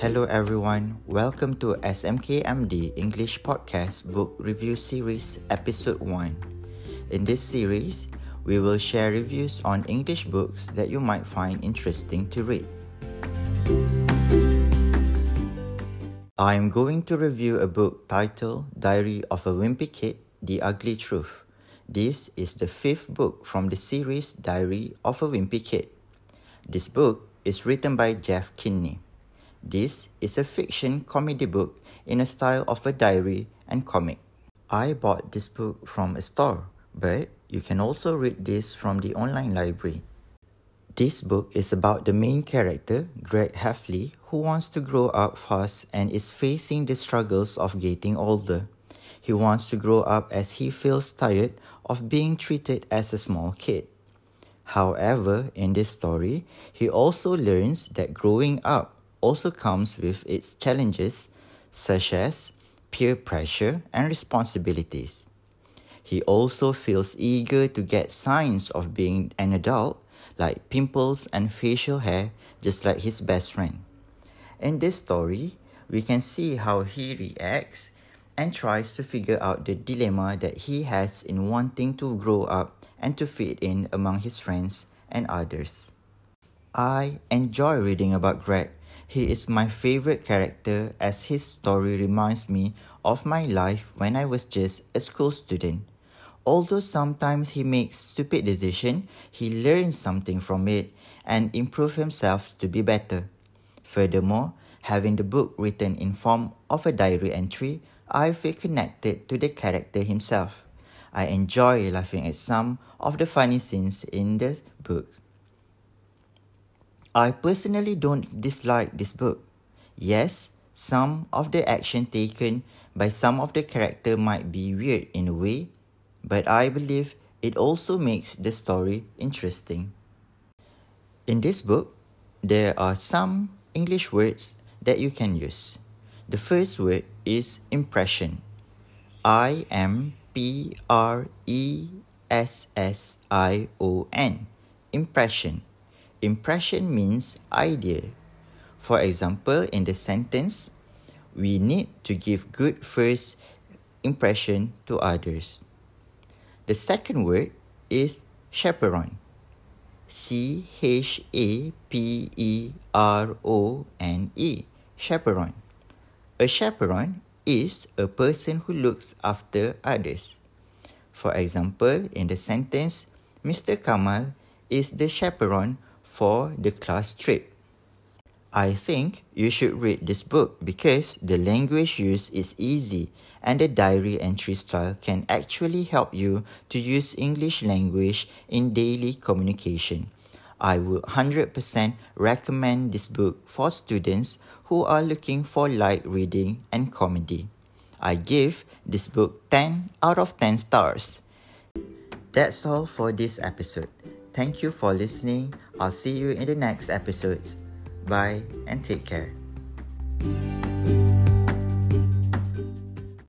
Hello everyone, welcome to SMKMD English Podcast Book Review Series Episode 1. In this series, we will share reviews on English books that you might find interesting to read. I am going to review a book titled Diary of a Wimpy Kid The Ugly Truth. This is the fifth book from the series Diary of a Wimpy Kid. This book is written by Jeff Kinney. This is a fiction comedy book in a style of a diary and comic. I bought this book from a store, but you can also read this from the online library. This book is about the main character, Greg Heffley, who wants to grow up fast and is facing the struggles of getting older. He wants to grow up as he feels tired of being treated as a small kid. However, in this story, he also learns that growing up also comes with its challenges, such as peer pressure and responsibilities. He also feels eager to get signs of being an adult, like pimples and facial hair, just like his best friend. In this story, we can see how he reacts and tries to figure out the dilemma that he has in wanting to grow up and to fit in among his friends and others. I enjoy reading about Greg he is my favorite character as his story reminds me of my life when I was just a school student. Although sometimes he makes stupid decisions, he learns something from it and improves himself to be better. Furthermore, having the book written in form of a diary entry, I feel connected to the character himself. I enjoy laughing at some of the funny scenes in the book. I personally don't dislike this book. Yes, some of the action taken by some of the character might be weird in a way, but I believe it also makes the story interesting. In this book, there are some English words that you can use. The first word is impression. I M P R E S S I O N. Impression. Impression means idea. For example, in the sentence, we need to give good first impression to others. The second word is chaperone. C H A P E R O N E. Chaperone. A chaperone is a person who looks after others. For example, in the sentence, Mr. Kamal is the chaperone for the class trip. I think you should read this book because the language used is easy and the diary entry style can actually help you to use English language in daily communication. I would 100% recommend this book for students who are looking for light reading and comedy. I give this book 10 out of 10 stars. That's all for this episode. Thank you for listening. I'll see you in the next episodes. Bye and take care.